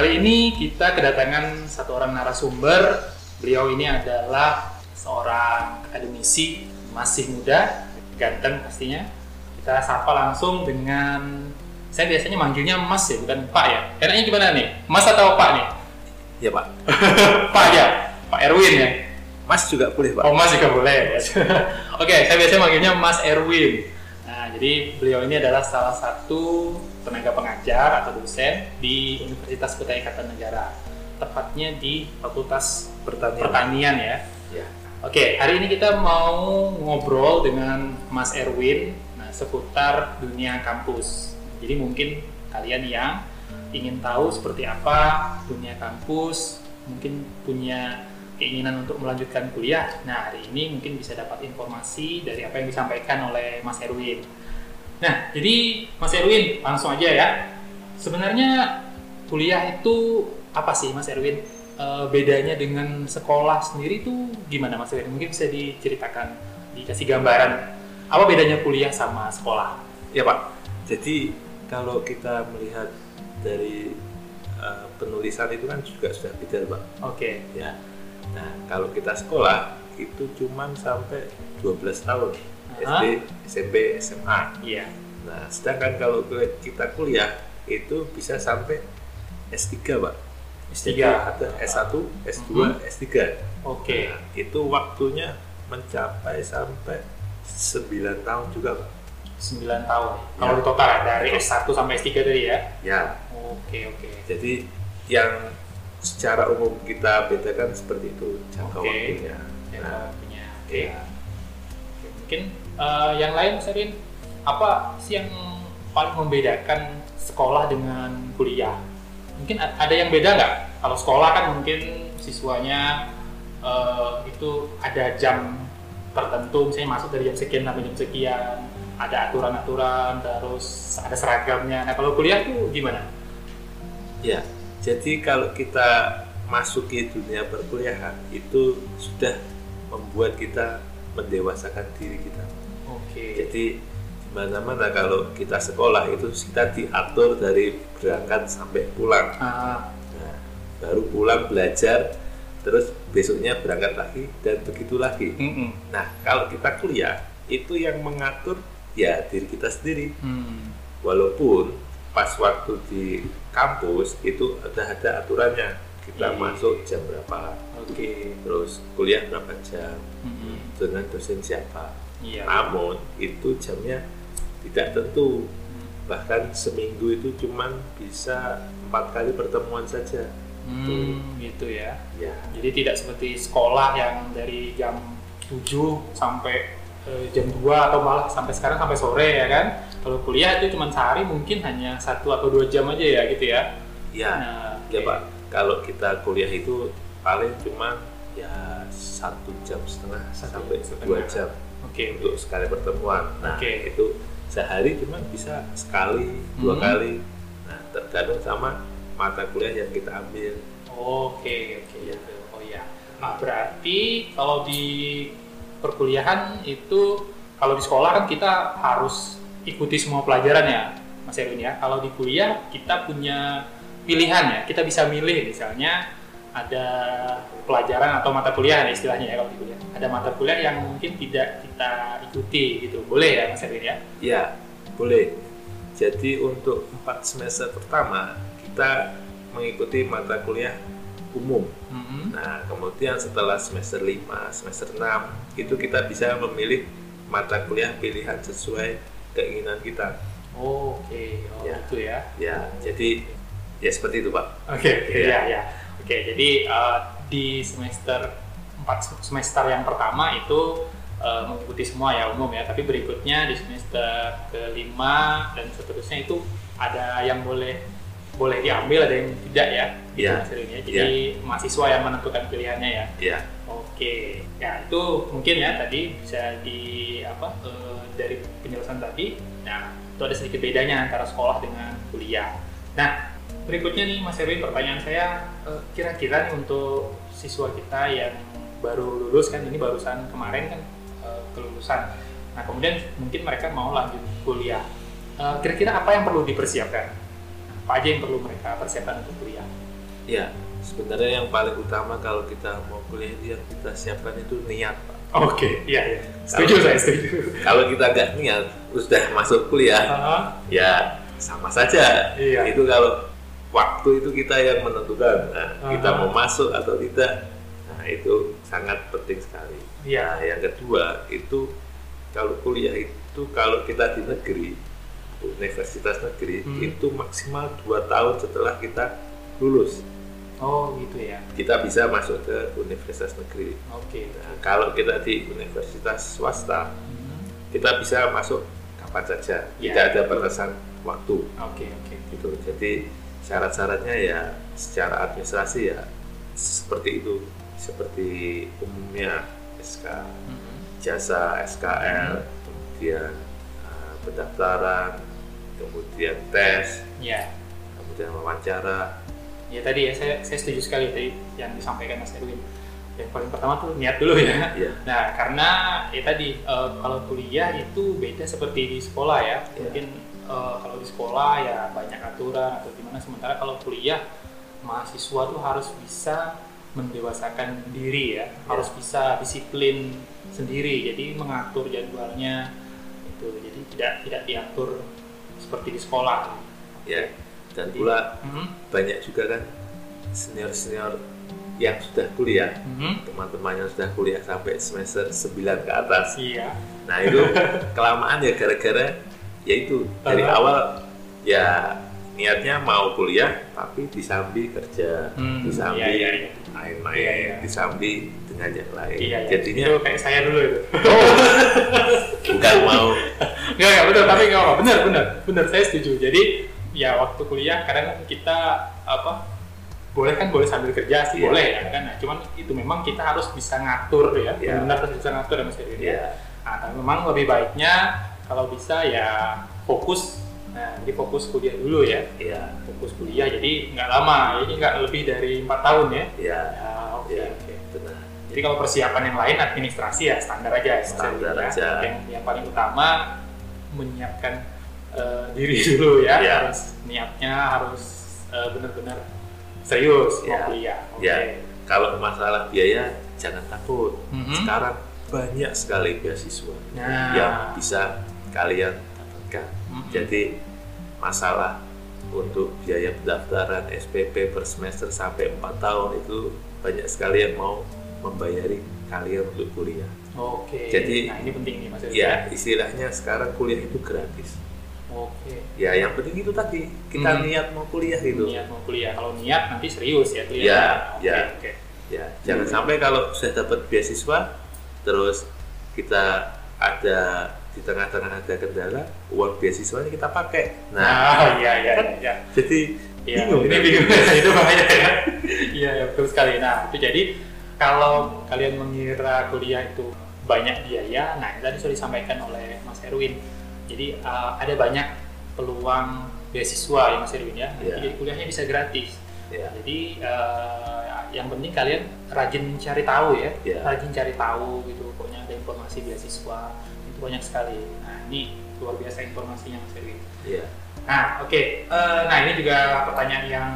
Kali ini kita kedatangan satu orang narasumber. Beliau ini adalah seorang akademisi, masih muda, ganteng pastinya. Kita sapa langsung dengan saya biasanya manggilnya Mas ya, bukan Pak ya. Enaknya gimana nih? Mas atau Pak nih? Ya Pak. Pak ya, Pak Erwin ya. Mas juga boleh Pak. Oh Mas juga boleh. Oke, saya biasanya manggilnya Mas Erwin. Nah, jadi beliau ini adalah salah satu tenaga pengajar atau dosen di Universitas Kutai Kartanegara. Tepatnya di Fakultas Pertanian. Pertanian ya. Ya. Oke, hari ini kita mau ngobrol dengan Mas Erwin nah, seputar dunia kampus. Jadi mungkin kalian yang ingin tahu seperti apa dunia kampus, mungkin punya keinginan untuk melanjutkan kuliah. Nah, hari ini mungkin bisa dapat informasi dari apa yang disampaikan oleh Mas Erwin. Nah, jadi Mas Erwin, langsung aja ya. Sebenarnya kuliah itu apa sih Mas Erwin? E, bedanya dengan sekolah sendiri itu gimana Mas Erwin? Mungkin bisa diceritakan, dikasih gambaran. Apa bedanya kuliah sama sekolah? Ya Pak. Jadi kalau kita melihat dari uh, penulisan itu kan juga sudah beda Pak. Oke. Ya. Nah kalau kita sekolah itu cuman sampai 12 tahun. SD, SMP, SMA. Iya. Nah sedangkan kalau kita kuliah itu bisa sampai S3 Pak. S3. Jadi ada S1, S2, Mhm. S3. Oke. Nah, itu waktunya mencapai sampai 9 tahun juga Pak. 9 tahun. Kalau Ya. di total dari S1 sampai S3 tadi ya. Ya, Oke, oke. jadi yang secara umum kita bedakan seperti itu jangka Oke. waktunya. Yang Nah, punya. Oke. ya. Mungkin eh, yang lain Mas Erwin, apa sih yang paling membedakan sekolah dengan kuliah? Mungkin ada yang beda nggak? Kalau sekolah kan mungkin siswanya eh, itu ada jam tertentu, misalnya masuk dari jam sekian sampai jam sekian, ada aturan-aturan, terus ada seragamnya. Nah kalau kuliah tuh gimana? Ya, jadi kalau kita masuki dunia perkuliahan itu sudah membuat kita mendewasakan diri kita. Oke. Jadi di mana-mana kalau kita sekolah itu kita diatur dari berangkat sampai pulang. Ah, Nah, baru pulang belajar, terus besoknya berangkat lagi dan begitu lagi. mm-mm. Nah, kalau kita kuliah itu yang mengatur ya diri kita sendiri. Hmm. Walaupun pas waktu di kampus itu ada ada aturannya. Kita Iya. masuk jam berapa, Oke. terus kuliah berapa jam, Mm-mm. dengan dosen siapa. Iya. Namun itu jamnya tidak tentu. Bahkan seminggu itu cuman bisa empat kali pertemuan saja. Hmm, gitu ya. Ya, Jadi tidak seperti sekolah yang dari jam 7 sampai eh, jam 2 atau malah sampai sekarang sampai sore ya kan. Kalau kuliah itu cuma sehari mungkin hanya satu atau dua jam aja ya gitu ya. ya, Nah, ya oke. Pak. Kalau kita kuliah itu paling cuma ya satu jam setengah Satu sampai setengah. dua jam Oke. untuk sekali pertemuan. Nah Oke. itu sehari cuma bisa sekali, dua Hmm. kali. Nah tergantung sama mata kuliah yang kita ambil. Oke, oke. Iya. gitu. Oh iya. Nah, berarti kalau di perkuliahan itu kalau di sekolah kan kita harus ikuti semua pelajaran ya, Mas Erwin ya. Kalau di kuliah kita punya pilihan ya. Kita bisa milih misalnya ada pelajaran atau mata kuliah ya istilahnya ya kalau di kuliah. Ada mata kuliah yang mungkin tidak kita ikuti gitu. Boleh ya Mas Erwin ya? Ya boleh. Jadi untuk empat semester pertama kita mengikuti mata kuliah umum. Mhm. Nah, kemudian setelah semester 5, semester 6 itu kita bisa memilih mata kuliah pilihan sesuai keinginan kita. Oke, oh, Ya. gitu ya. Ya, jadi ya seperti itu, Pak. Oke, oke, Iya. ya, ya. Oke, jadi uh, di semester 4 semester yang pertama itu uh, mengikuti semua ya umum ya, tapi berikutnya di semester kelima dan seterusnya itu ada yang boleh boleh diambil, ada yang tidak ya, gitu Iya. Mas Erwin ya. Jadi mahasiswa yang menentukan pilihannya ya. Oke, ya itu mungkin ya tadi bisa di apa eh, dari penjelasan tadi. Nah itu ada sedikit bedanya antara sekolah dengan kuliah. Nah berikutnya nih Mas Erwin pertanyaan saya eh, kira-kira nih untuk siswa kita yang baru lulus kan ini barusan kemarin kan eh, kelulusan. Nah kemudian mungkin mereka mau lanjut kuliah. Eh, kira-kira apa yang perlu dipersiapkan? Apa aja yang perlu mereka persiapkan untuk kuliah? Ya, sebenarnya yang paling utama kalau kita mau kuliah itu yang kita siapkan itu niat, Pak. Oke, iya, iya. Setuju Kalau- saya, setuju. Kalau kita nggak niat, sudah masuk kuliah, Ah, ya sama saja. Iya. Itu kalau waktu itu kita yang menentukan, nah, kita Aha. mau masuk atau tidak. Nah, itu sangat penting sekali. Iya. Nah, yang kedua itu kalau kuliah itu kalau kita di negeri, universitas negeri Hmm. itu maksimal dua tahun setelah kita lulus Oh, gitu ya. kita bisa masuk ke universitas negeri. Oke. Nah, kalau kita di universitas swasta, Hmm. kita bisa masuk kapan saja, Ya. tidak ada batasan waktu. Oke, oke. Gitu. Jadi syarat-syaratnya ya secara administrasi ya seperti itu, seperti umumnya SK Hmm. jasa, SKL, kemudian uh, pendaftaran, kemudian tes, Ya. kemudian wawancara. Ya tadi ya saya, saya setuju sekali tadi yang disampaikan Mas Erwin. Yang paling pertama tuh niat dulu ya. Ya, Nah, karena ya tadi eh, kalau kuliah itu beda seperti di sekolah ya. Iya. Mungkin eh, kalau di sekolah ya banyak aturan atau gimana. Sementara kalau kuliah mahasiswa tuh harus bisa mendewasakan diri ya, harus bisa disiplin sendiri. Jadi mengatur jadwalnya itu. Jadi tidak tidak diatur seperti di sekolah. ya. Dan Jadi- pula Mhm, banyak juga kan senior-senior yang sudah kuliah, mhm. teman-teman yang sudah kuliah sampai semester 9 ke atas. Iya. Nah itu kelamaan ya gara-gara ya itu dari Uh-huh. awal ya niatnya mau kuliah tapi disambi kerja, Hmm, disambi iya, iya, iya. main-main, Iya, iya. disambi dengan yang lain. Iya, iya. Jadinya itu kayak saya dulu itu. bukan mau Enggak, enggak betul, tapi enggak apa benar, benar, benar saya setuju. Jadi ya waktu kuliah kadang kita apa boleh kan boleh sambil kerja sih Iya. boleh ya kan. Nah, cuman itu memang kita harus bisa ngatur ya, Iya. benar harus bisa ngatur ya Mas Erwin. ya Nah, tapi memang lebih baiknya kalau bisa ya fokus. Nah, jadi fokus kuliah dulu ya, ya fokus kuliah. Jadi nggak lama, jadi nggak lebih dari empat tahun ya. ya Ya, oke, ya oke. benar. Jadi kalau persiapan yang lain administrasi ya standar aja, Mas Standar ya. aja. Yang, yang paling utama menyiapkan eh, diri dulu ya, Ya. harus niatnya harus eh, benar-benar serius Ya. mau kuliah. Oke. Ya kalau masalah biaya jangan takut. Mhm. Sekarang banyak sekali beasiswa Nah. yang bisa kalian dapatkan. Mhm. Jadi masalah untuk biaya pendaftaran SPP per semester sampai 4 tahun itu banyak sekali yang mau membayari kalian untuk kuliah. Oke. Jadi- nah ini penting nih Mas. Ya, istilahnya sekarang kuliah itu gratis. Oke. Ya, yang penting itu tadi kita Hmm. niat mau kuliah gitu. Niat mau kuliah. Kalau niat nanti serius ya kuliah. Ya, Oke, ya. Oke. Ya, jangan sampai kalau sudah dapat beasiswa terus kita ada di tengah-tengah ada kendala, uang beasiswanya kita pakai. Nah, Nah, iya iya iya. jadi Iya, bingung ini kan? bingung itu bahaya ya. Iya, ya, betul sekali. Nah, itu jadi kalau kalian mengira kuliah itu banyak biaya, nah tadi sudah disampaikan oleh Mas Erwin. Jadi uh, ada banyak peluang beasiswa ya Mas Erwin ya. Iya. Jadi kuliahnya bisa gratis. Ya, Jadi uh, yang penting kalian rajin cari tahu ya, Iya. rajin cari tahu gitu. Pokoknya ada informasi beasiswa banyak sekali. Nah ini luar biasa informasinya Mas Erwin. ya, Nah, oke. Eh, nah, ini juga pertanyaan yang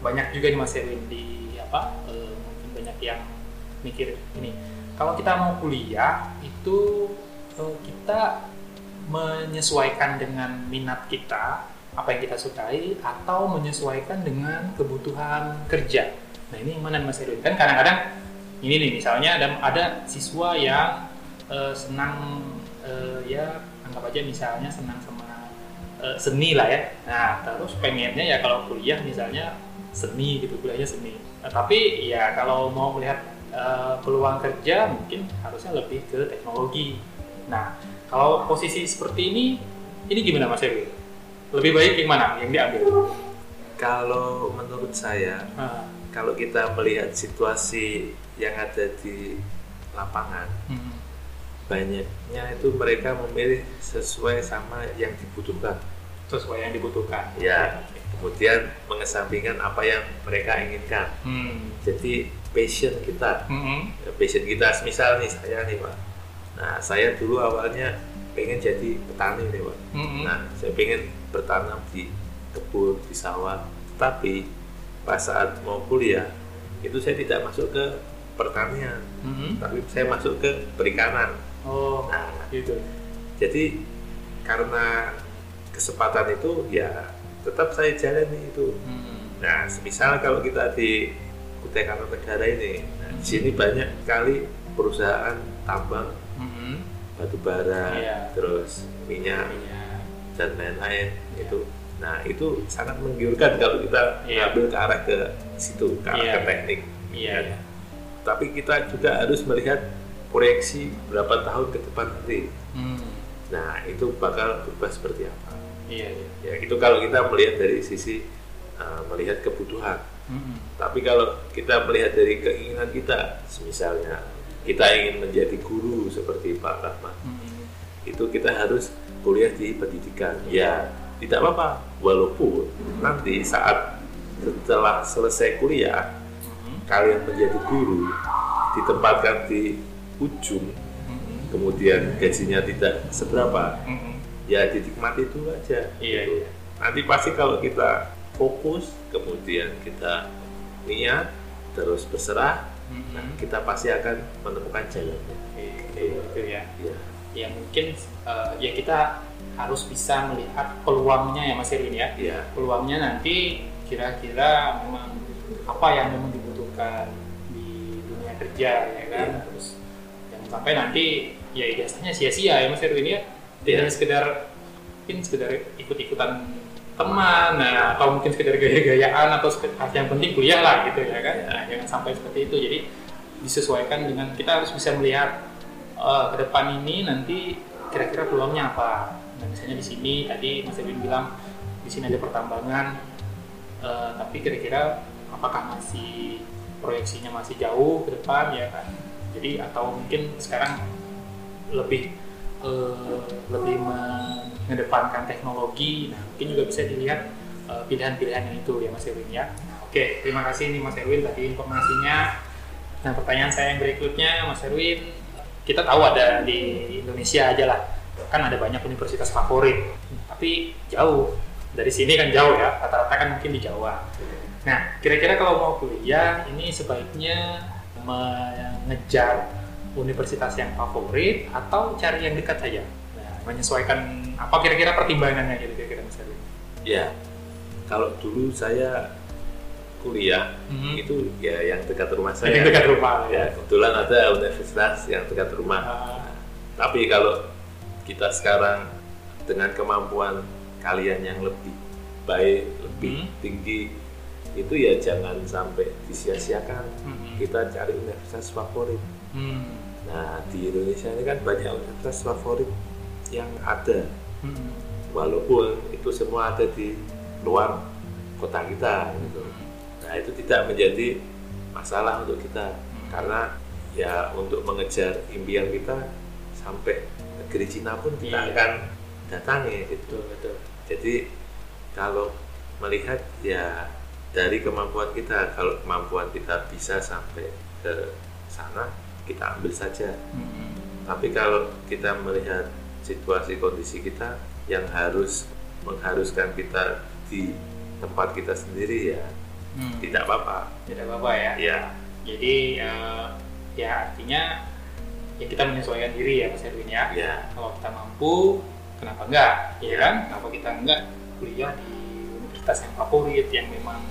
banyak juga nih Mas Erwin di apa? eh, mungkin banyak yang mikir ini. Kalau kita mau kuliah itu eh, kita menyesuaikan dengan minat kita, apa yang kita sukai, atau menyesuaikan dengan kebutuhan kerja. Nah, ini yang mana Mas Erwin? Kan kadang-kadang ini nih misalnya ada ada siswa yang eh, senang eh, ya anggap aja misalnya senang sama eh, seni lah ya. Nah, terus pengennya ya kalau kuliah misalnya seni gitu, kuliahnya seni. Nah, tapi ya kalau mau melihat eh, peluang kerja mungkin harusnya lebih ke teknologi. Nah, kalau posisi seperti ini, ini gimana Mas Erwin? Lebih baik yang mana yang diambil? kalau menurut saya, Ah, kalau kita melihat situasi yang ada di lapangan, hmm, banyaknya itu mereka memilih sesuai sama yang dibutuhkan. sesuai yang dibutuhkan. Ya. Kemudian mengesampingkan apa yang mereka inginkan. Hmm. Jadi passion kita Hmm. Ya, passion kita misal nih saya nih pak nah saya dulu awalnya pengen jadi petani nih pak Hmm. nah saya pengen bertanam di kebun di sawah tapi pas saat mau kuliah itu saya tidak masuk ke pertanian, Mhm. tapi saya masuk ke perikanan. Oh, Nah, gitu. jadi karena kesempatan itu ya tetap saya jalani itu. Hmm. Nah, misal kalau kita di Kutai Kartanegara ini, nah, di sini banyak sekali perusahaan tambang Mhm. batu bara, Iya. terus minyak Iya. dan lain-lain itu. Nah, itu sangat menggiurkan kalau kita Iya. ngambil ke arah ke situ, ke arah Iya. ke teknik. Iya. iya. Tapi kita juga harus melihat proyeksi berapa tahun ke depan nanti. Hmm. Nah, itu bakal berubah seperti apa? Iya, iya. Ya, itu kalau kita melihat dari sisi uh, melihat kebutuhan. Mhm. Tapi kalau kita melihat dari keinginan kita, misalnya kita ingin menjadi guru seperti Pak Rahmat, Mhm. itu kita harus kuliah di pendidikan. Ya, tidak apa-apa. Walaupun nanti saat setelah selesai kuliah, Mhm. kalian menjadi guru, ditempatkan di ujung, Mhm. kemudian gajinya tidak seberapa, Mhm. ya dinikmati dulu aja. Iya, gitu. iya. Nanti pasti kalau kita fokus, kemudian kita niat, terus berserah, Mhm. nah, kita pasti akan menemukan jalannya. Oke, gitu ya. Ya, Ya mungkin eh, ya kita harus bisa melihat peluangnya ya Mas Erwin ya. ya, Peluangnya nanti kira-kira memang apa yang memang dibutuhkan di dunia kerja ya kan. Iya. Terus sampai nanti ya ijazahnya sia-sia ya Mas Erwin ya. Tidak Iya. hanya sekedar mungkin sekedar ikut-ikutan teman nah, atau mungkin sekedar gaya-gayaan atau sekedar yang penting kuliah lah gitu ya kan. Iya. Nah, jangan sampai seperti itu. Jadi disesuaikan dengan kita harus bisa melihat eh, ke depan ini nanti kira-kira peluangnya apa. Nah, misalnya di sini tadi Mas Edwin bilang di sini ada pertambangan, eh, tapi kira-kira apakah masih proyeksinya masih jauh ke depan ya kan? Jadi atau mungkin sekarang lebih eh, lebih mengedepankan teknologi, nah mungkin juga bisa dilihat eh, pilihan-pilihan yang itu ya Mas Erwin ya. Oke, terima kasih nih Mas Erwin tadi informasinya. Nah pertanyaan saya yang berikutnya Mas Erwin, kita tahu ada di Indonesia aja lah, kan ada banyak universitas favorit, tapi jauh dari sini kan jauh ya, rata-rata kan mungkin di Jawa. Nah kira-kira kalau mau kuliah ini sebaiknya mengejar universitas yang favorit atau cari yang dekat saja? Nah, menyesuaikan apa kira-kira pertimbangannya gitu kira-kira Mas Erwin? ya. Kalau dulu saya kuliah Mhm. itu ya yang dekat rumah Yang saya. dekat rumah Ya, kebetulan ada universitas yang dekat rumah. Ah, Tapi kalau kita sekarang dengan kemampuan kalian yang lebih baik, lebih Hmm. tinggi, itu ya jangan sampai disia-siakan. mhm. Kita cari universitas favorit. Hmm. Nah, di Indonesia ini kan banyak universitas favorit yang ada, Mhm. walaupun itu semua ada di luar kota kita. Gitu. Nah, itu tidak menjadi masalah untuk kita, karena ya untuk mengejar impian kita sampai negeri Cina pun kita Iya. akan datangi gitu. Betul, betul. Jadi kalau melihat ya dari kemampuan kita, kalau kemampuan kita bisa sampai ke sana, kita ambil saja. Mhm. Tapi kalau kita melihat situasi kondisi kita yang harus mengharuskan kita di tempat kita sendiri ya Hmm. tidak apa-apa. Tidak apa-apa ya. Ya, Jadi eh, ya artinya ya kita menyesuaikan diri ya Mas Erwin ya. ya, Kalau kita mampu, kenapa enggak? Ya kan? Kenapa kita enggak kuliah di universitas yang favorit yang memang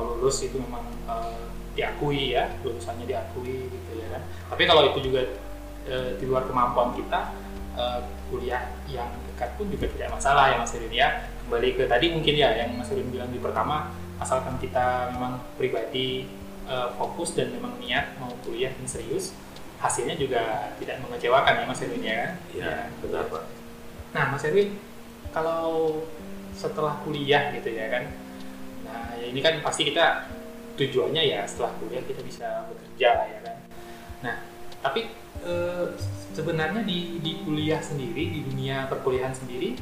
kalau lulus itu memang eh, diakui ya, lulusannya diakui gitu ya kan. Tapi kalau itu juga eh, di luar kemampuan kita eh, kuliah yang dekat pun juga tidak masalah ya Mas Erwin ya. Kembali ke tadi mungkin ya yang Mas Erwin bilang di pertama, asalkan kita memang pribadi eh, fokus dan memang niat mau kuliah yang serius, hasilnya juga tidak mengecewakan ya Mas Erwin ya kan? ya, benar Pak. Nah, Mas Erwin, kalau setelah kuliah gitu ya kan, nah ya ini kan pasti kita tujuannya ya setelah kuliah kita bisa bekerja lah ya kan. Nah, tapi eh, sebenarnya di, di kuliah sendiri, di dunia perkuliahan sendiri,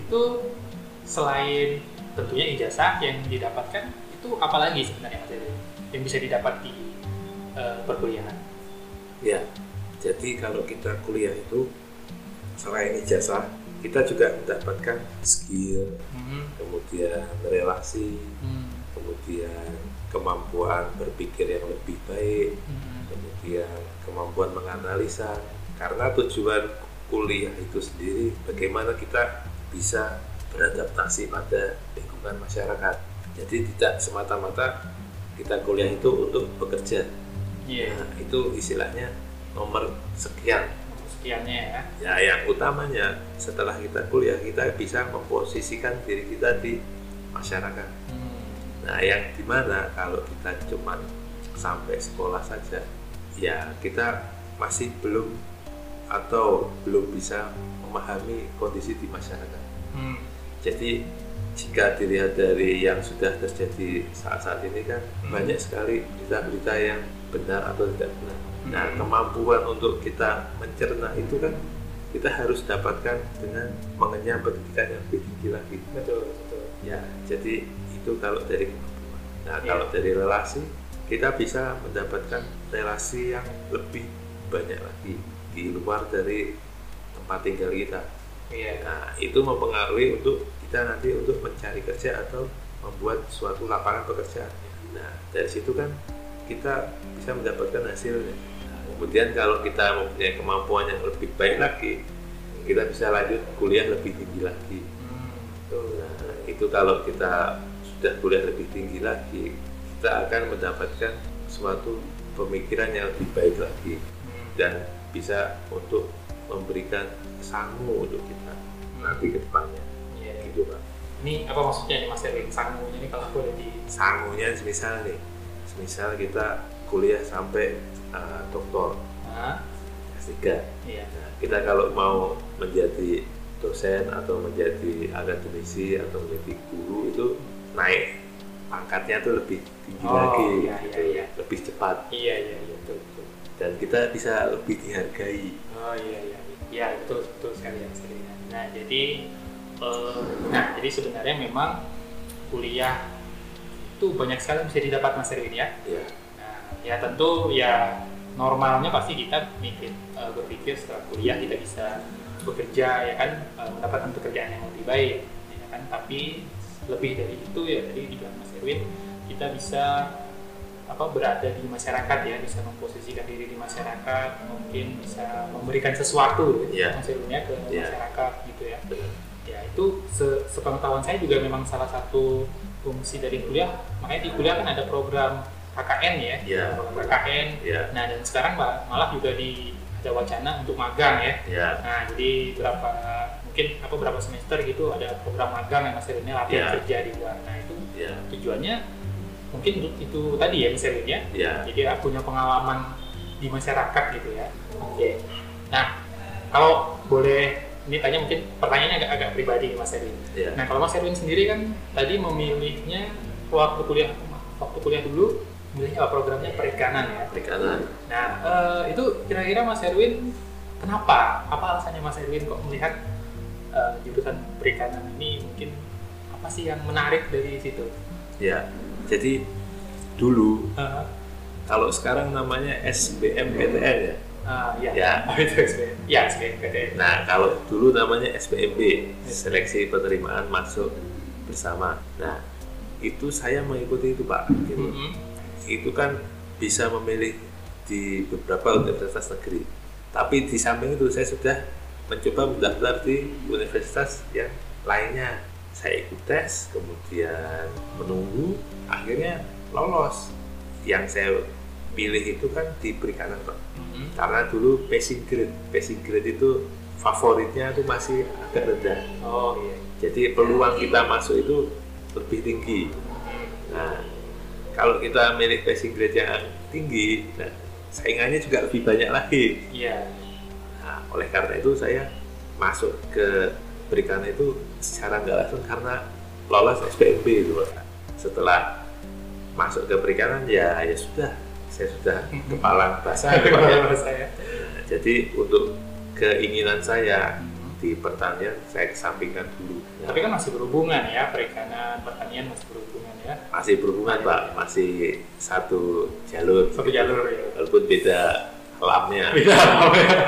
itu selain tentunya ijazah yang didapatkan, itu apalagi sebenarnya Mas Erwin yang bisa didapat di eh, perkuliahan? Ya, jadi kalau kita kuliah itu selain ijazah, kita juga mendapatkan skill, Hmm, kemudian relasi, hmm, kemudian kemampuan berpikir yang lebih baik, kemudian kemampuan menganalisa. Karena tujuan kuliah itu sendiri bagaimana kita bisa beradaptasi pada lingkungan masyarakat. Jadi tidak semata-mata kita kuliah itu untuk bekerja. Iya. Nah, itu istilahnya nomor sekian. Sekiannya ya. Ya, yang utamanya setelah kita kuliah kita bisa memposisikan diri kita di masyarakat. Hmm. Nah, yang di mana kalau kita cuma sampai sekolah saja, ya kita masih belum atau belum bisa memahami kondisi di masyarakat. Hmm. Jadi jika dilihat dari yang sudah terjadi saat-saat ini kan Hmm. banyak sekali berita-berita yang benar atau tidak benar. Nah, kemampuan untuk kita mencerna itu kan kita harus dapatkan dengan mengenyam pendidikan yang lebih tinggi lagi. Betul, betul. Ya, jadi itu kalau dari kemampuan. Nah, kalau dari relasi, kita bisa mendapatkan relasi yang lebih banyak lagi di luar dari tempat tinggal kita. Iya. Nah, itu mempengaruhi untuk kita nanti untuk mencari kerja atau membuat suatu lapangan pekerjaan. Nah, dari situ kan kita bisa mendapatkan hasilnya. Nah, kemudian kalau kita mempunyai kemampuan yang lebih baik lagi, kita bisa lanjut kuliah lebih tinggi lagi. Hmm. Nah, itu kalau kita sudah kuliah lebih tinggi lagi, kita akan mendapatkan suatu pemikiran yang lebih baik lagi Hmm. dan bisa untuk memberikan sangu untuk kita nanti ke depannya. Iya. Gitu, Pak. Ini apa maksudnya nih Mas Erwin? Sangunya ini kalau boleh di Sangunya semisal nih, semisal kita kuliah sampai uh, doktor Nah, S3. iya. Nah, kita kalau mau menjadi dosen atau menjadi akademisi atau menjadi guru itu naik pangkatnya tuh lebih tinggi Oh, lagi, iya, gitu, iya, iya. lebih cepat Iya, iya, iya, betul, betul. dan kita bisa lebih dihargai. Oh iya iya iya betul betul sekali ya. Nah jadi eh, nah jadi sebenarnya memang kuliah itu banyak sekali bisa didapat Mas Erwin ya. Ya, Nah ya tentu ya normalnya pasti kita mikir eh, berpikir setelah kuliah kita bisa bekerja ya kan eh, mendapatkan pekerjaan yang lebih baik ya kan tapi lebih dari itu ya tadi dibilang Mas Erwin kita bisa apa berada di masyarakat ya bisa memposisikan diri di masyarakat mungkin bisa memberikan sesuatu gitu, Iya. Mas Erwin ya ke Iya. masyarakat gitu ya ya itu se sepengetahuan saya juga memang salah satu fungsi dari kuliah makanya di kuliah kan ada program KKN ya. Iya. program KKN Ya, nah dan sekarang ma- malah juga di ada wacana untuk magang ya. Ya, nah jadi berapa mungkin apa berapa semester gitu ada program magang yang Mas Erwin ya, latihan Iya. kerja di luar. Nah itu ya, tujuannya mungkin untuk itu tadi ya Mas Erwin ya. Ya. jadi aku punya pengalaman di masyarakat gitu ya. Oke. Nah kalau boleh ini tanya mungkin pertanyaannya agak agak pribadi Mas Erwin ya. nah kalau Mas Erwin sendiri kan tadi memilihnya waktu kuliah waktu kuliah dulu milihnya apa programnya perikanan ya Perikanan. nah eh, itu kira-kira Mas Erwin kenapa apa alasannya Mas Erwin kok melihat eh, jurusan perikanan ini mungkin apa sih yang menarik dari situ Ya, jadi dulu Eh, kalau sekarang namanya SBMPTN ya. Ah, ya Ya. Oh, itu SBM ya Nah, kalau dulu namanya SPMB, Seleksi Penerimaan Masuk Bersama. Nah, itu saya mengikuti itu Pak. Gitu. Mm-mm. Itu kan bisa memilih di beberapa universitas negeri. Tapi di samping itu saya sudah mencoba mendaftar di universitas yang lainnya. Saya ikut tes, kemudian menunggu, akhirnya lolos. Yang saya pilih itu kan di perikanan Pak. Mm-mm. karena dulu passing grade passing grade itu favoritnya itu masih agak rendah. Oh iya. Jadi peluang kita masuk itu lebih tinggi. Nah kalau kita milih passing grade yang tinggi nah saingannya juga lebih banyak lagi. Iya. Nah oleh karena itu saya masuk ke perikanan itu secara nggak langsung karena lolos SPMB itu Pak. setelah masuk ke perikanan ya ya sudah saya sudah kepala basah Pak, ya. Jadi untuk keinginan saya di pertanian saya kesampingkan dulu. Nah, tapi kan masih berhubungan ya perikanan pertanian masih berhubungan ya. Masih berhubungan Pak, masih satu jalur. satu jalur ya. Walaupun beda alamnya. beda apa ya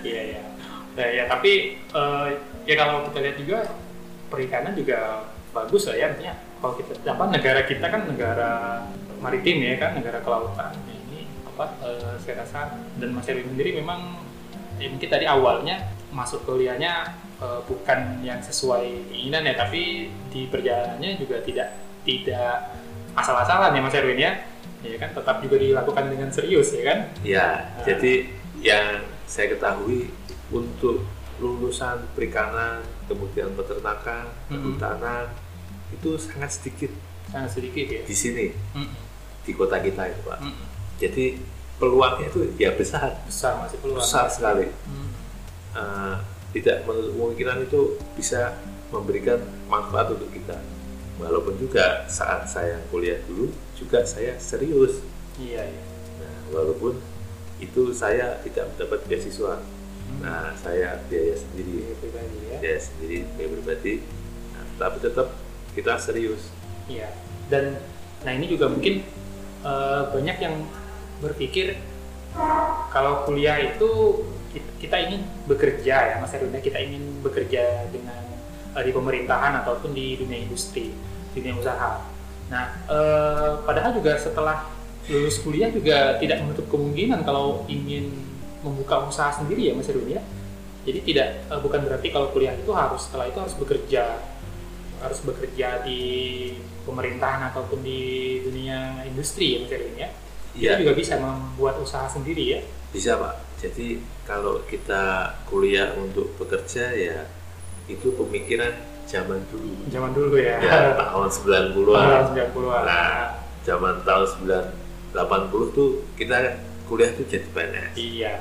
iya iya. Nah, ya tapi eh, ya kalau kita lihat juga perikanan juga bagus lah ya artinya. Kalau kita apa negara kita kan negara maritim ya kan negara kelautan. Nah, ini apa eh, saya rasa dan Mas Erwin sendiri memang ya mungkin tadi awalnya masuk kuliahnya eh, bukan yang sesuai keinginan ya tapi di perjalanannya juga tidak tidak asal-asalan ya Mas Erwin ya. Ya kan tetap juga dilakukan dengan serius ya kan? Ya, Ah. jadi yang saya ketahui untuk lulusan perikanan, kemudian peternakan, kehutanan itu sangat sedikit. Sangat sedikit ya. Di sini. Mm-mm. Di kota kita itu pak. Mm-mm. Jadi peluangnya itu ya besar, besar masih peluang besar sekali. Mm. Eh, tidak menutup kemungkinan itu bisa memberikan manfaat untuk kita. Walaupun juga saat saya kuliah dulu juga saya serius. iya iya Nah, walaupun itu saya tidak mendapat beasiswa. Nah, saya biaya sendiri, Iya, pribadi ya biaya sendiri, biaya pribadi. Nah, tapi tetap kita serius. Iya. Dan nah ini juga mungkin eh, banyak yang berpikir kalau kuliah itu kita, ingin bekerja ya Mas Erwin ya, kita ingin bekerja dengan eh, di pemerintahan ataupun di dunia industri, dunia usaha. Nah, eh, padahal juga setelah lulus kuliah juga tidak menutup kemungkinan kalau ingin membuka usaha sendiri ya Mas Erwin ya. Jadi tidak eh, bukan berarti kalau kuliah itu harus setelah itu harus bekerja harus bekerja di pemerintahan ataupun di dunia industri ya Mas Erwin ya. Kita Iya, juga bisa membuat usaha sendiri ya. bisa Pak. Jadi kalau kita kuliah untuk bekerja ya itu pemikiran zaman dulu. Zaman dulu ya. Ya, tahun 90-an. Tahun 90-an. Nah, zaman tahun 80 tuh kita kuliah tuh jadi PNS. Iya.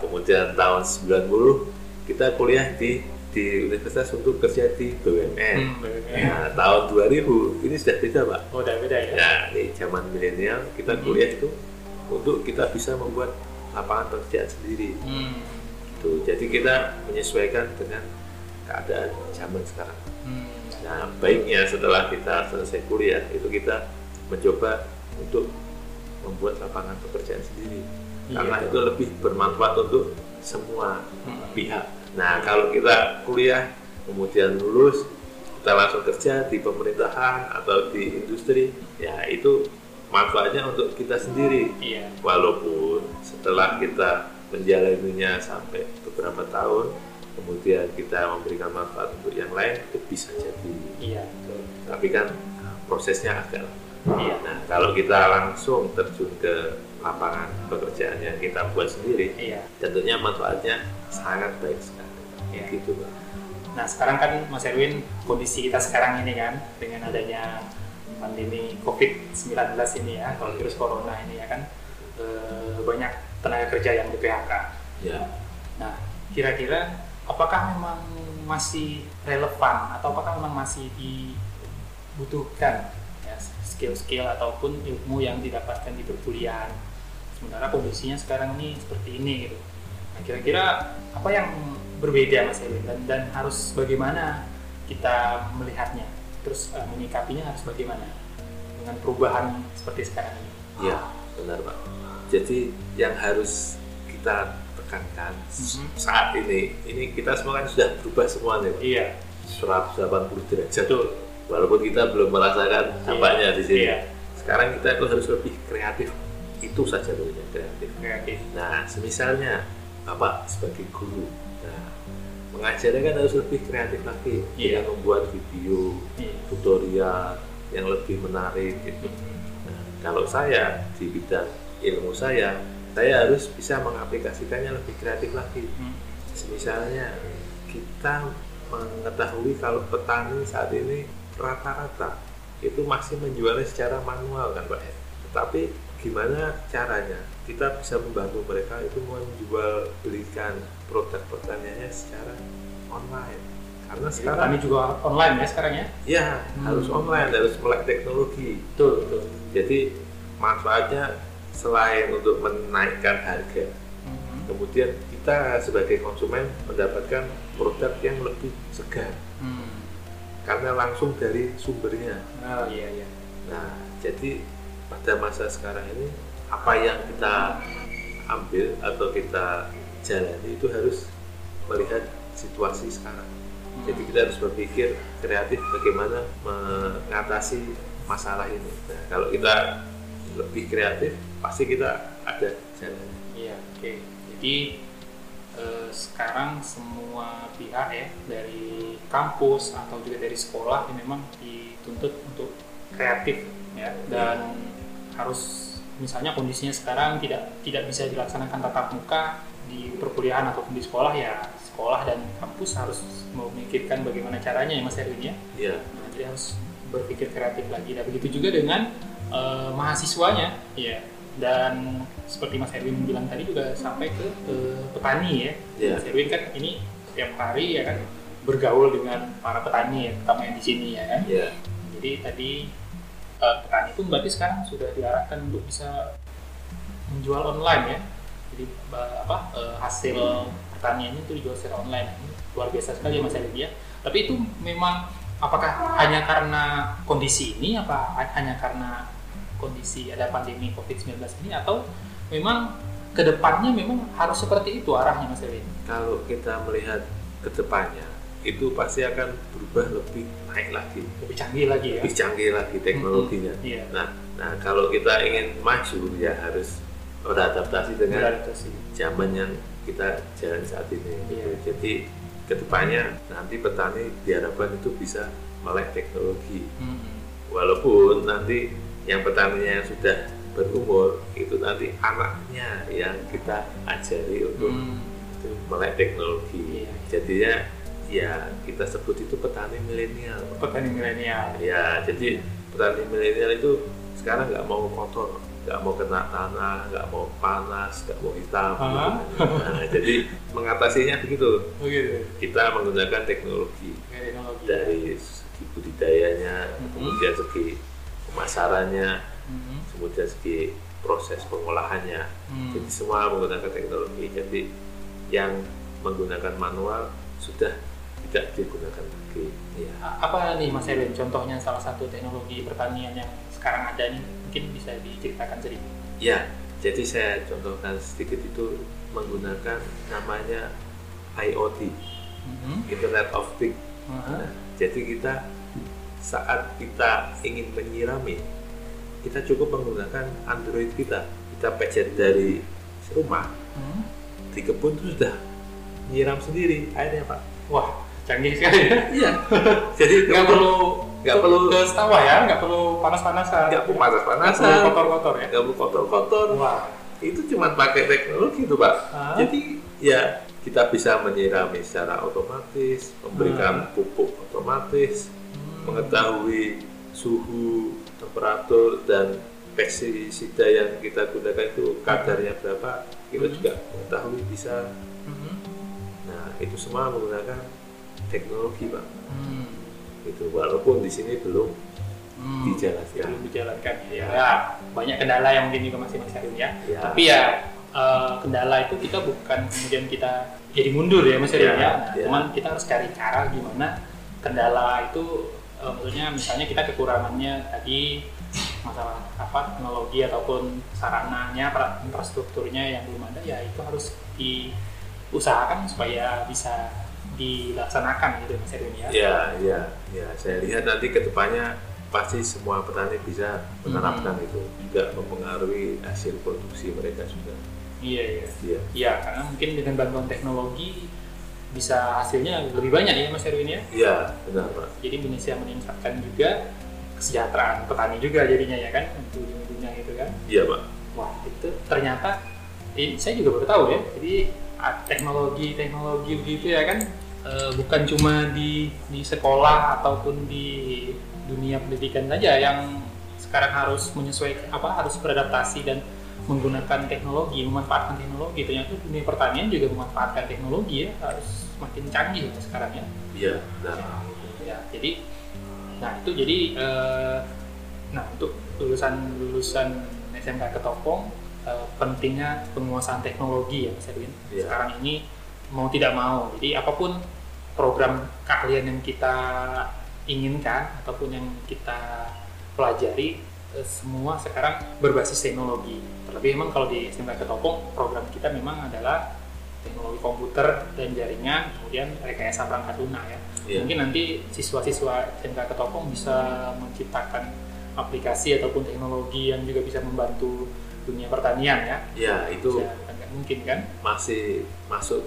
Kemudian tahun 90 kita kuliah di di universitas untuk kerja di BUMN. Hmm, bener. Nah, tahun 2000 ini sudah beda pak. Oh, udah beda ya. Ya, di zaman milenial kita Hmm. kuliah itu untuk kita bisa membuat lapangan pekerjaan sendiri. Hmm. Tuh, jadi kita menyesuaikan dengan keadaan zaman sekarang. Hmm. Nah, baiknya setelah kita selesai kuliah itu kita mencoba untuk membuat lapangan pekerjaan sendiri. Iya. Karena itu lebih bermanfaat untuk semua Hmm. pihak. Nah, kalau kita kuliah kemudian lulus kita langsung kerja di pemerintahan atau di industri, ya itu manfaatnya untuk kita sendiri. Iya. Walaupun setelah kita menjalaninya sampai beberapa tahun, kemudian kita memberikan manfaat untuk yang lain, itu bisa jadi. Iya. Tapi kan nah, prosesnya agak lama. Iya. Nah, kalau kita langsung terjun ke lapangan pekerjaan yang kita buat sendiri, Iya. tentunya manfaatnya sangat baik sekali. Iya. Gitu. Nah sekarang kan Mas Erwin kondisi kita sekarang ini kan dengan adanya pandemi COVID-19 ini ya, kalau virus corona ini ya kan eh, banyak tenaga kerja yang di PHK. Ya, Nah kira-kira apakah memang masih relevan atau apakah memang masih dibutuhkan ya, skill-skill ataupun ilmu yang didapatkan di perkuliahan? Sementara kondisinya sekarang ini seperti ini gitu. Nah kira-kira apa yang berbeda Mas Erwin dan, dan harus bagaimana kita melihatnya terus eh, menyikapinya harus bagaimana dengan perubahan seperti sekarang ini ya, benar Pak. Jadi yang harus kita tekankan Mhm. saat ini, ini kita semua kan sudah berubah semua nih, Pak. iya 180 derajat. betul Walaupun kita belum merasakan dampaknya di sini. Iya. Sekarang kita itu harus lebih kreatif. Itu saja dulunya kreatif. kreatif Nah, semisalnya Bapak sebagai guru, nah, mengajarnya kan harus lebih kreatif lagi, Iya. dengan membuat video, Iya. tutorial yang lebih menarik gitu. Nah, kalau saya di bidang ilmu saya, saya harus bisa mengaplikasikannya lebih kreatif lagi. Hmm. Misalnya kita mengetahui kalau petani saat ini rata-rata itu masih menjualnya secara manual kan Pak ya. Tetapi gimana caranya kita bisa membantu mereka itu menjual belikan produk pertaniannya secara online. Karena Jadi sekarang petani juga online ya sekarang ya ya Hmm. harus online, harus melek teknologi. betul betul Jadi manfaatnya selain untuk menaikkan harga, Hmm. kemudian kita sebagai konsumen mendapatkan produk yang lebih segar Hmm. karena langsung dari sumbernya. oh iya iya Nah, jadi pada masa sekarang ini apa yang kita ambil atau kita jalani itu harus melihat situasi sekarang. Jadi kita harus berpikir kreatif bagaimana mengatasi masalah ini. Nah, kalau kita lebih kreatif, pasti kita ada jalan. Iya, oke. Jadi eh, sekarang semua pihak ya dari kampus atau juga dari sekolah ini memang dituntut untuk kreatif ya dan harus misalnya kondisinya sekarang tidak tidak bisa dilaksanakan tatap muka di perkuliahan ataupun di sekolah ya sekolah dan kampus harus memikirkan bagaimana caranya ya Mas Erwin ya. Iya. Nah, jadi harus berpikir kreatif lagi. Dan begitu juga dengan eh, mahasiswanya ya dan seperti Mas Erwin bilang tadi juga sampai ke eh, petani ya. Iya. Mas Erwin kan ini setiap hari ya kan bergaul dengan para petani ya, terutama yang di sini ya kan. Iya. Jadi tadi eh, petani pun berarti sekarang sudah diarahkan untuk bisa menjual online ya. Jadi apa eh, hasil pertaniannya itu dijual secara online. Luar biasa sekali ya Mas Edi ya. Tapi itu memang apakah hanya karena kondisi ini apa ha- hanya karena kondisi ada pandemi Covid-19 ini atau memang ke depannya memang harus seperti itu arahnya Mas Edi? Kalau kita melihat ke depannya, itu pasti akan berubah lebih naik lagi, Lebih canggih lagi ya. lebih canggih lagi teknologinya. Iya. Nah, nah kalau kita ingin maju ya harus beradaptasi dengan Beradaptasi. zaman yang kita jalan saat ini. Iya. Jadi ke depannya nanti petani diharapkan itu bisa melek teknologi. Hmm. Walaupun nanti yang petaninya yang sudah berumur itu nanti anaknya yang kita ajari untuk Hmm. itu melek teknologi. Iya. Jadinya ya kita sebut itu petani milenial. Petani milenial. Ya, jadi petani milenial itu sekarang nggak mau kotor, nggak mau kena tanah, nggak mau panas, nggak mau hitam. Ah. Nah, jadi mengatasinya begitu. Begitu. Kita menggunakan teknologi Teknologi. dari segi budidayanya, Mhm. kemudian segi pemasarannya, Hmm. kemudian segi proses pengolahannya. Hmm. Jadi semua menggunakan teknologi. Jadi yang menggunakan manual sudah tidak digunakan lagi. Ya. Apa nih Mas Erwin contohnya salah satu teknologi pertanian yang sekarang ada nih mungkin bisa diceritakan sedikit. Ya, jadi saya contohkan sedikit itu menggunakan namanya IoT, Mhm. Internet of Things. Aha. Nah, jadi kita saat kita ingin menyirami, kita cukup menggunakan Android kita. Kita pencet dari rumah, Hmm. di kebun itu sudah nyiram sendiri airnya pak. Wah canggih sekali. ya. Iya. jadi Nggak perlu nggak perlu ke sawah ya, nggak perlu panas-panasan. nggak perlu Nggak panas-panasan, perlu kotor-kotor ya. nggak perlu kotor-kotor. Wah. Itu cuma pakai teknologi itu pak. Ah. Jadi ya kita bisa menyirami secara otomatis, memberikan pupuk otomatis, Hmm. mengetahui suhu, temperatur dan pestisida yang kita gunakan itu kadarnya berapa, kita Hmm. juga mengetahui bisa. Mhm. Nah itu semua menggunakan teknologi pak. Hmm. Itu walaupun di sini belum Hmm. dijalankan. Belum dijalankan ya. Ya, banyak kendala yang mungkin juga masih masih ya. Ya. Tapi ya eh, kendala itu kita bukan kemudian kita jadi mundur ya Mas Ya, ya. Nah, ya. Cuman kita harus cari cara gimana kendala itu eh, maksudnya misalnya kita kekurangannya tadi masalah apa teknologi ataupun sarananya infrastrukturnya yang belum ada ya itu harus diusahakan supaya bisa dilaksanakan gitu Mas Erwin ya. Ya, ya, ya. Saya lihat nanti ke depannya pasti semua petani bisa menerapkan Hmm. itu juga mempengaruhi hasil produksi mereka juga. Iya iya. Iya. Iya karena mungkin dengan bantuan teknologi bisa hasilnya lebih banyak ya Mas Erwin ya. Iya, benar pak. Jadi bisa meningkatkan juga kesejahteraan petani juga jadinya ya kan untuk ujung-ujungnya gitu kan. Iya pak. Wah itu ternyata eh, saya juga baru tahu ya. Jadi teknologi-teknologi begitu ya kan eh, bukan cuma di di sekolah ataupun di dunia pendidikan saja yang sekarang harus menyesuaikan apa harus beradaptasi dan menggunakan teknologi, memanfaatkan teknologi. Ternyata dunia pertanian juga memanfaatkan teknologi ya harus makin canggih ya sekarang ya. Iya, benar. Ya, jadi nah itu jadi eh, nah untuk lulusan lulusan SMK Ketopong eh, pentingnya penguasaan teknologi ya Mas Erwin. Iya. Sekarang ini mau tidak mau. Jadi apa pun program keahlian yang kita inginkan ataupun yang kita pelajari eh, semua sekarang berbasis teknologi. Terlebih memang kalau di SMK Ketopong program kita memang adalah teknologi komputer dan jaringan, kemudian rekayasa perangkat lunak ya. Iya. Mungkin nanti siswa-siswa SMK Ketopong bisa menciptakan aplikasi ataupun teknologi yang juga bisa membantu dunia pertanian ya. Ya, itu Bisa, nggak mungkin kan? masih masuk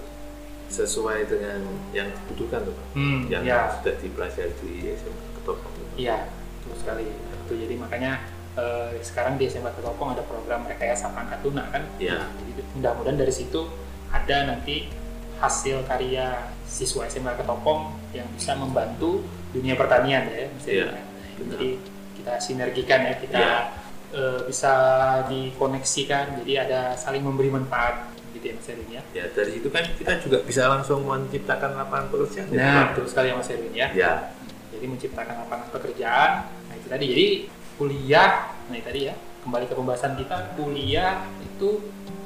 sesuai dengan yang dibutuhkan tuh Pak. Hmm, yang ya. sudah dipelajari di SMK Ketopong. Iya, betul sekali. Itu jadi makanya eh, sekarang di SMK Ketopong ada program rekayasa perangkat lunak kan. Iya. Jadi mudah-mudahan dari situ ada nanti hasil karya siswa SMK Ketopong yang bisa membantu dunia pertanian ya, Irwan. benar. Jadi kita sinergikan ya, kita Iya. eh, bisa dikoneksikan. Jadi ada saling memberi manfaat gitu ya Mas Erwin ya. Ya, dari itu kan kita juga bisa langsung menciptakan lapangan pekerjaan. ya, Nah, betul sekali ya Mas Erwin ya. Ya, jadi menciptakan lapangan pekerjaan nah itu tadi jadi kuliah nah itu tadi ya kembali ke pembahasan kita kuliah itu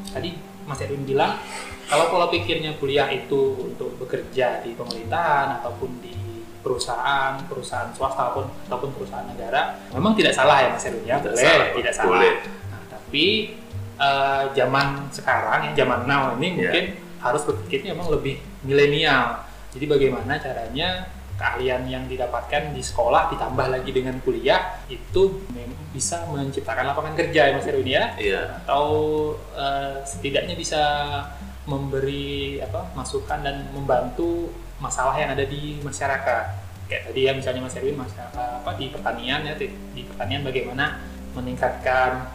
tadi Mas Erwin bilang kalau pola pikirnya kuliah itu untuk bekerja di pemerintahan ataupun di perusahaan perusahaan swasta ataupun ataupun perusahaan negara memang tidak salah ya Mas Erwin ya Tidak boleh salah, tidak salah Boleh. nah, tapi eh, zaman sekarang ya zaman now ini Ya. mungkin harus berpikirnya memang lebih milenial. Jadi bagaimana caranya keahlian yang didapatkan di sekolah ditambah lagi dengan kuliah itu bisa menciptakan lapangan kerja ya Mas Erwin ya? Iya, atau eh, setidaknya bisa memberi apa masukan dan membantu masalah yang ada di masyarakat. Kayak tadi ya misalnya Mas Erwin masyarakat apa di pertanian ya di pertanian bagaimana meningkatkan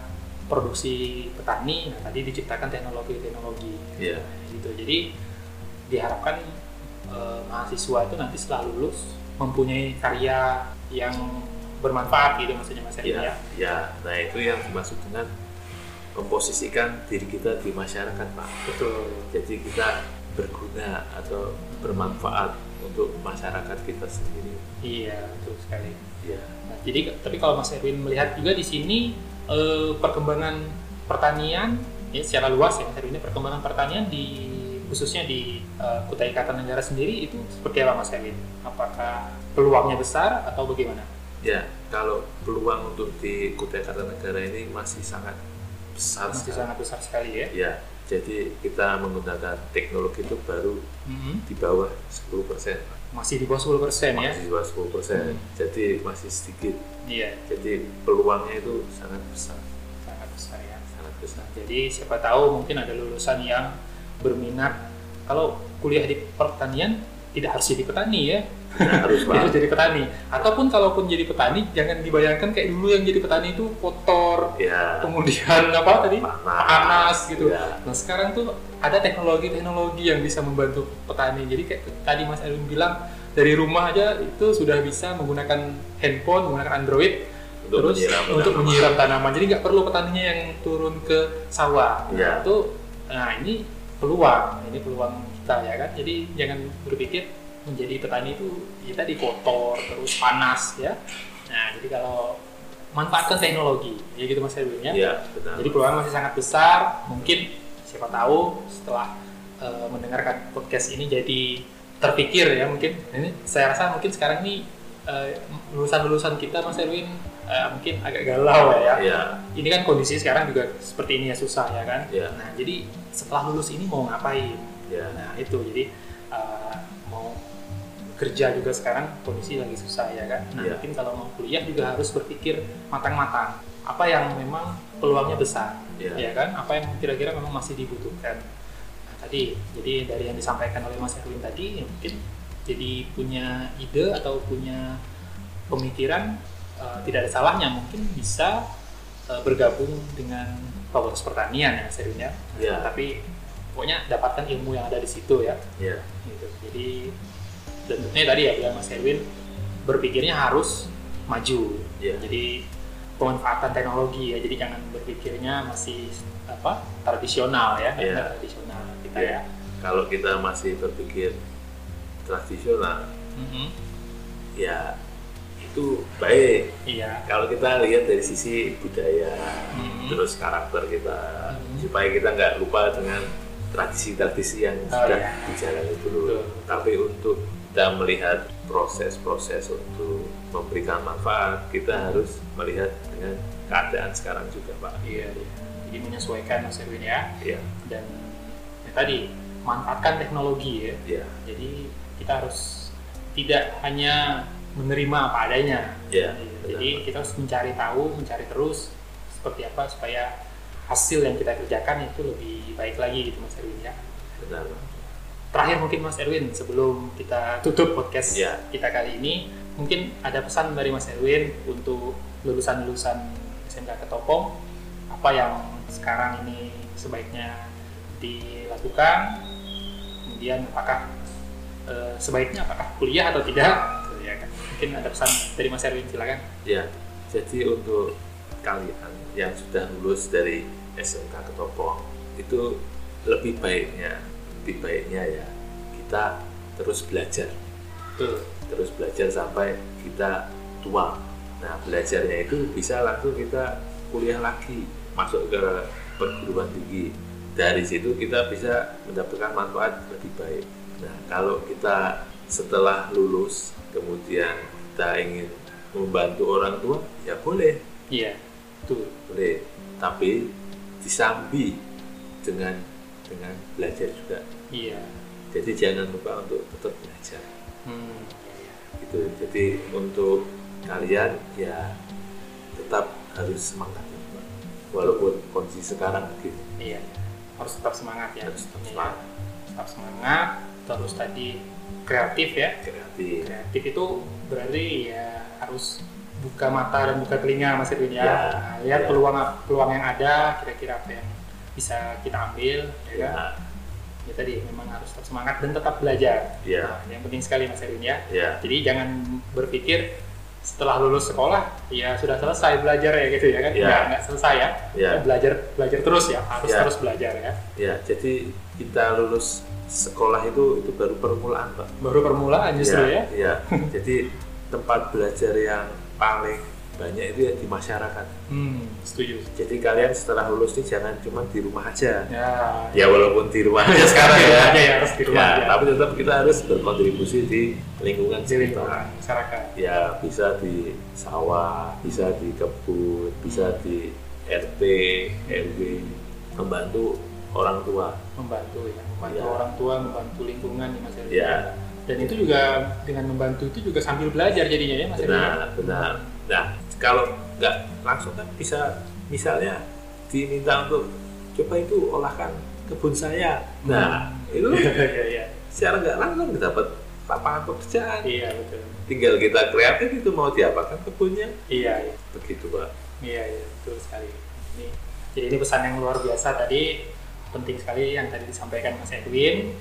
produksi petani nah tadi diciptakan teknologi-teknologi iya. gitu jadi diharapkan eh, mahasiswa itu nanti setelah lulus mempunyai karya yang bermanfaat gitu maksudnya Mas Erwin Ya, ya ya. Nah itu yang dimaksud dengan memposisikan diri kita di masyarakat, Pak. betul Jadi kita berguna atau bermanfaat untuk masyarakat kita sendiri. iya betul sekali Ya, Nah, jadi tapi kalau Mas Erwin melihat juga di sini eh, perkembangan pertanian ya secara luas ya Erwin ini perkembangan pertanian di khususnya di eh, Kutai Kartanegara sendiri itu seperti apa Mas Erwin? Apakah peluangnya besar atau bagaimana? ya. Kalau peluang untuk di Kutai Kartanegara ini masih sangat besar. Masih sekali. sangat besar sekali ya. Ya, jadi kita menggunakan teknologi itu baru Mhm. di bawah 10 persen. Masih di bawah 10 persen ya? Masih di bawah 10 persen. Hmm. Jadi masih sedikit. Iya, Jadi peluangnya itu sangat besar, sangat besar ya. sangat besar. Jadi siapa tahu mungkin ada lulusan yang berminat kalau kuliah di pertanian tidak harus jadi petani ya. Nah, harus jadi petani. Ataupun kalaupun jadi petani jangan dibayangkan kayak dulu yang jadi petani itu kotor, Ya, kemudian apa tadi? panas, panas gitu. Ya, Nah sekarang tuh ada teknologi-teknologi yang bisa membantu petani. Jadi kayak tadi Mas Erwin bilang dari rumah aja itu sudah bisa menggunakan handphone, menggunakan Android untuk terus menyiram untuk tanaman. menyiram tanaman. Jadi nggak perlu petaninya yang turun ke sawah. Nah, Iya. itu nah ini peluang, ini peluang kita ya kan. Jadi jangan berpikir menjadi petani itu ya tadi kotor terus panas ya. Nah jadi kalau manfaatkan teknologi, ya gitu Mas Erwin ya. Ya, benar. Jadi peluang masih sangat besar. Mungkin siapa tahu setelah eh, mendengarkan podcast ini jadi terpikir ya mungkin. Ini saya rasa mungkin sekarang ini eh, lulusan-lulusan kita Mas Erwin eh, mungkin agak galau ya. Ya, Ini kan kondisi sekarang juga seperti ini ya susah ya kan. Ya. Nah jadi setelah lulus ini mau ngapain? ya, Nah itu jadi kerja juga sekarang kondisi lagi susah ya kan. Nah Iya. mungkin kalau mau kuliah juga harus berpikir matang-matang. Apa yang memang peluangnya besar, ya, ya kan? Apa yang kira-kira memang masih dibutuhkan. Nah, tadi jadi dari yang disampaikan oleh Mas Erwin tadi ya mungkin jadi punya ide atau punya pemikiran eh, tidak ada salahnya mungkin bisa eh, bergabung dengan Fakultas Pertanian ya ya. Nah, Iya. Tapi pokoknya dapatkan ilmu yang ada di situ ya. ya, Gitu. Jadi dan tentunya tadi ya bilang Mas Erwin berpikirnya harus maju. ya, Jadi pemanfaatan teknologi ya. Jadi jangan berpikirnya masih apa tradisional ya. Nggak tradisional kita Iya. ya. Kalau kita masih berpikir tradisional, Mhm. ya itu baik. Iya. Kalau kita lihat dari sisi budaya, Mhm. terus karakter kita, Mhm. supaya kita nggak lupa dengan tradisi-tradisi yang Oh, sudah iya. dijalani dulu. Betul. Tapi untuk kita melihat proses-proses untuk memberikan manfaat, kita harus melihat dengan keadaan sekarang juga, Pak. Iya. iya. Jadi menyesuaikan Mas Erwin ya. Ya, Dan ya tadi manfaatkan teknologi ya. ya Jadi kita harus tidak hanya menerima apa adanya. ya Jadi kita harus mencari tahu, mencari terus seperti apa supaya hasil yang kita kerjakan itu lebih baik lagi gitu Mas Erwin ya. benar Terakhir mungkin Mas Erwin sebelum kita tutup podcast Ya. kita kali ini, mungkin ada pesan dari Mas Erwin untuk lulusan-lulusan SMK Ketopong apa yang sekarang ini sebaiknya dilakukan, kemudian apakah eh, sebaiknya apakah kuliah atau tidak? Ya kan? Mungkin ada pesan dari Mas Erwin silakan. Ya, jadi untuk kalian yang sudah lulus dari SMK Ketopong itu lebih baiknya, lebih baiknya ya kita terus belajar, Betul. terus belajar sampai kita tua. Nah, belajarnya itu bisa langsung kita kuliah lagi, masuk ke perguruan tinggi. Dari situ kita bisa mendapatkan manfaat lebih baik. Nah, kalau kita setelah lulus kemudian kita ingin membantu orang tua, ya boleh, Iya, betul. boleh. Tapi disambi dengan dengan belajar juga. Iya. Jadi jangan lupa untuk tetap belajar. Hmm. Gitu. Jadi untuk kalian ya tetap harus semangat ya, walaupun kondisi sekarang begini Iya, harus tetap semangat ya. harus tetap Iya. semangat Tetap semangat, terus tadi kreatif ya. kreatif Kreatif itu berarti ya harus buka mata dan buka telinga Mas Edwin ya. Ya, Nah, lihat ya. peluang peluang yang ada, kira-kira apa yang bisa kita ambil, ya. kan? ya Ya tadi memang harus tetap semangat dan tetap belajar. ya Nah, yang penting sekali Mas Edwin ya. ya Jadi jangan berpikir setelah lulus sekolah ya sudah selesai belajar ya gitu ya kan? Ya. Nggak, nggak selesai ya. Ya. Belajar belajar terus ya, harus Ya. terus belajar ya. ya jadi kita lulus sekolah itu itu baru permulaan pak Baru permulaan justru ya. ya jadi tempat belajar yang paling banyak itu ya di masyarakat Hmm, setuju. jadi kalian setelah lulus ini jangan cuma di rumah aja Ya, ya walaupun di rumah aja sekarang Di ya aja ya, harus di rumah Ya, aja. tapi tetap kita harus berkontribusi di lingkungan di sekitar lingkungan masyarakat. ya bisa di sawah, bisa di kebun, bisa di RT, RW, membantu orang tua. membantu ya membantu Ya. orang tua membantu lingkungan ya mas Erwin Ya. dan itu juga dengan membantu itu juga sambil belajar jadinya ya mas Erwin Benar, benar. Nah, kalau nggak langsung kan bisa misalnya diminta untuk coba itu olahkan kebun saya. Nah, itu iya iya secara nggak langsung dapat lapangan pekerjaan. iya betul Tinggal kita kreatif itu mau diapakan kebunnya. iya iya Begitu, Pak. iya iya betul sekali ini jadi ini pesan yang luar biasa tadi penting sekali yang tadi disampaikan mas Edwin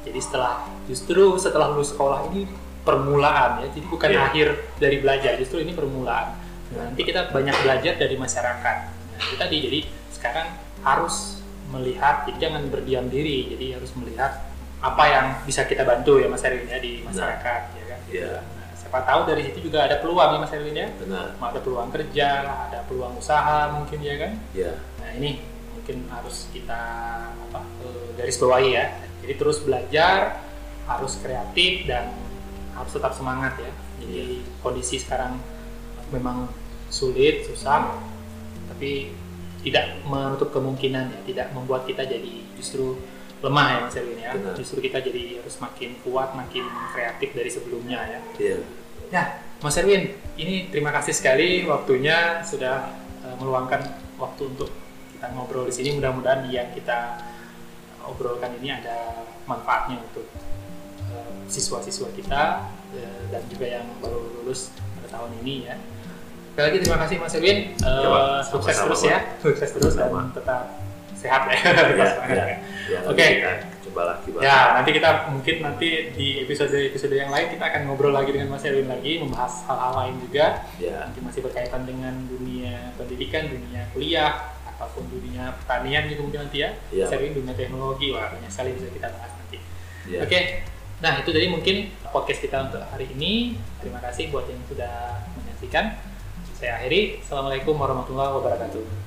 jadi setelah justru setelah lulus sekolah ini permulaan ya jadi bukan Iya. akhir dari belajar justru ini permulaan nanti kita banyak belajar dari masyarakat nah, itu tadi jadi sekarang harus melihat jadi jangan berdiam diri jadi harus melihat apa yang bisa kita bantu ya Mas Erwin ya di masyarakat ya kan Iya. nah, siapa tahu dari situ juga ada peluang ya Mas Erwin ya Benar. ada peluang kerja ada peluang usaha mungkin ya kan Ya. Nah ini mungkin harus kita apa eh, garis bawahi ya. Jadi terus belajar, harus kreatif dan harus tetap semangat ya. Jadi kondisi sekarang memang sulit, susah, tapi tidak menutup kemungkinan ya, tidak membuat kita jadi justru lemah ya Mas Erwin ya. Benar. Justru kita jadi harus makin kuat, makin kreatif dari sebelumnya ya. Iya. Ya, Mas Erwin, ini terima kasih sekali waktunya sudah eh, meluangkan waktu untuk kita ngobrol di sini. Mudah-mudahan yang kita obrolkan ini ada manfaatnya untuk eh, siswa-siswa kita eh, dan juga yang baru lulus pada tahun ini ya. Sekali lagi terima kasih Mas Ya, Pak. sukses terus ya, sukses terus dan tetap sehat ya. Ya, Tetap semangat ya. ya. Ya, Oke. coba lagi. Ya, nanti kita mungkin nanti di episode-episode yang lain kita akan ngobrol lagi dengan Mas Erwin lagi, membahas hal-hal lain juga. Ya. Nanti masih berkaitan dengan dunia pendidikan, dunia kuliah, ataupun dunia pertanian gitu mungkin nanti ya. Ya. Mas Erwin dunia teknologi, wah banyak sekali bisa kita bahas nanti. Ya. Oke, nah itu tadi mungkin podcast kita untuk hari ini. Terima kasih buat yang sudah menyaksikan. Saya akhiri. Assalamualaikum warahmatullahi wabarakatuh.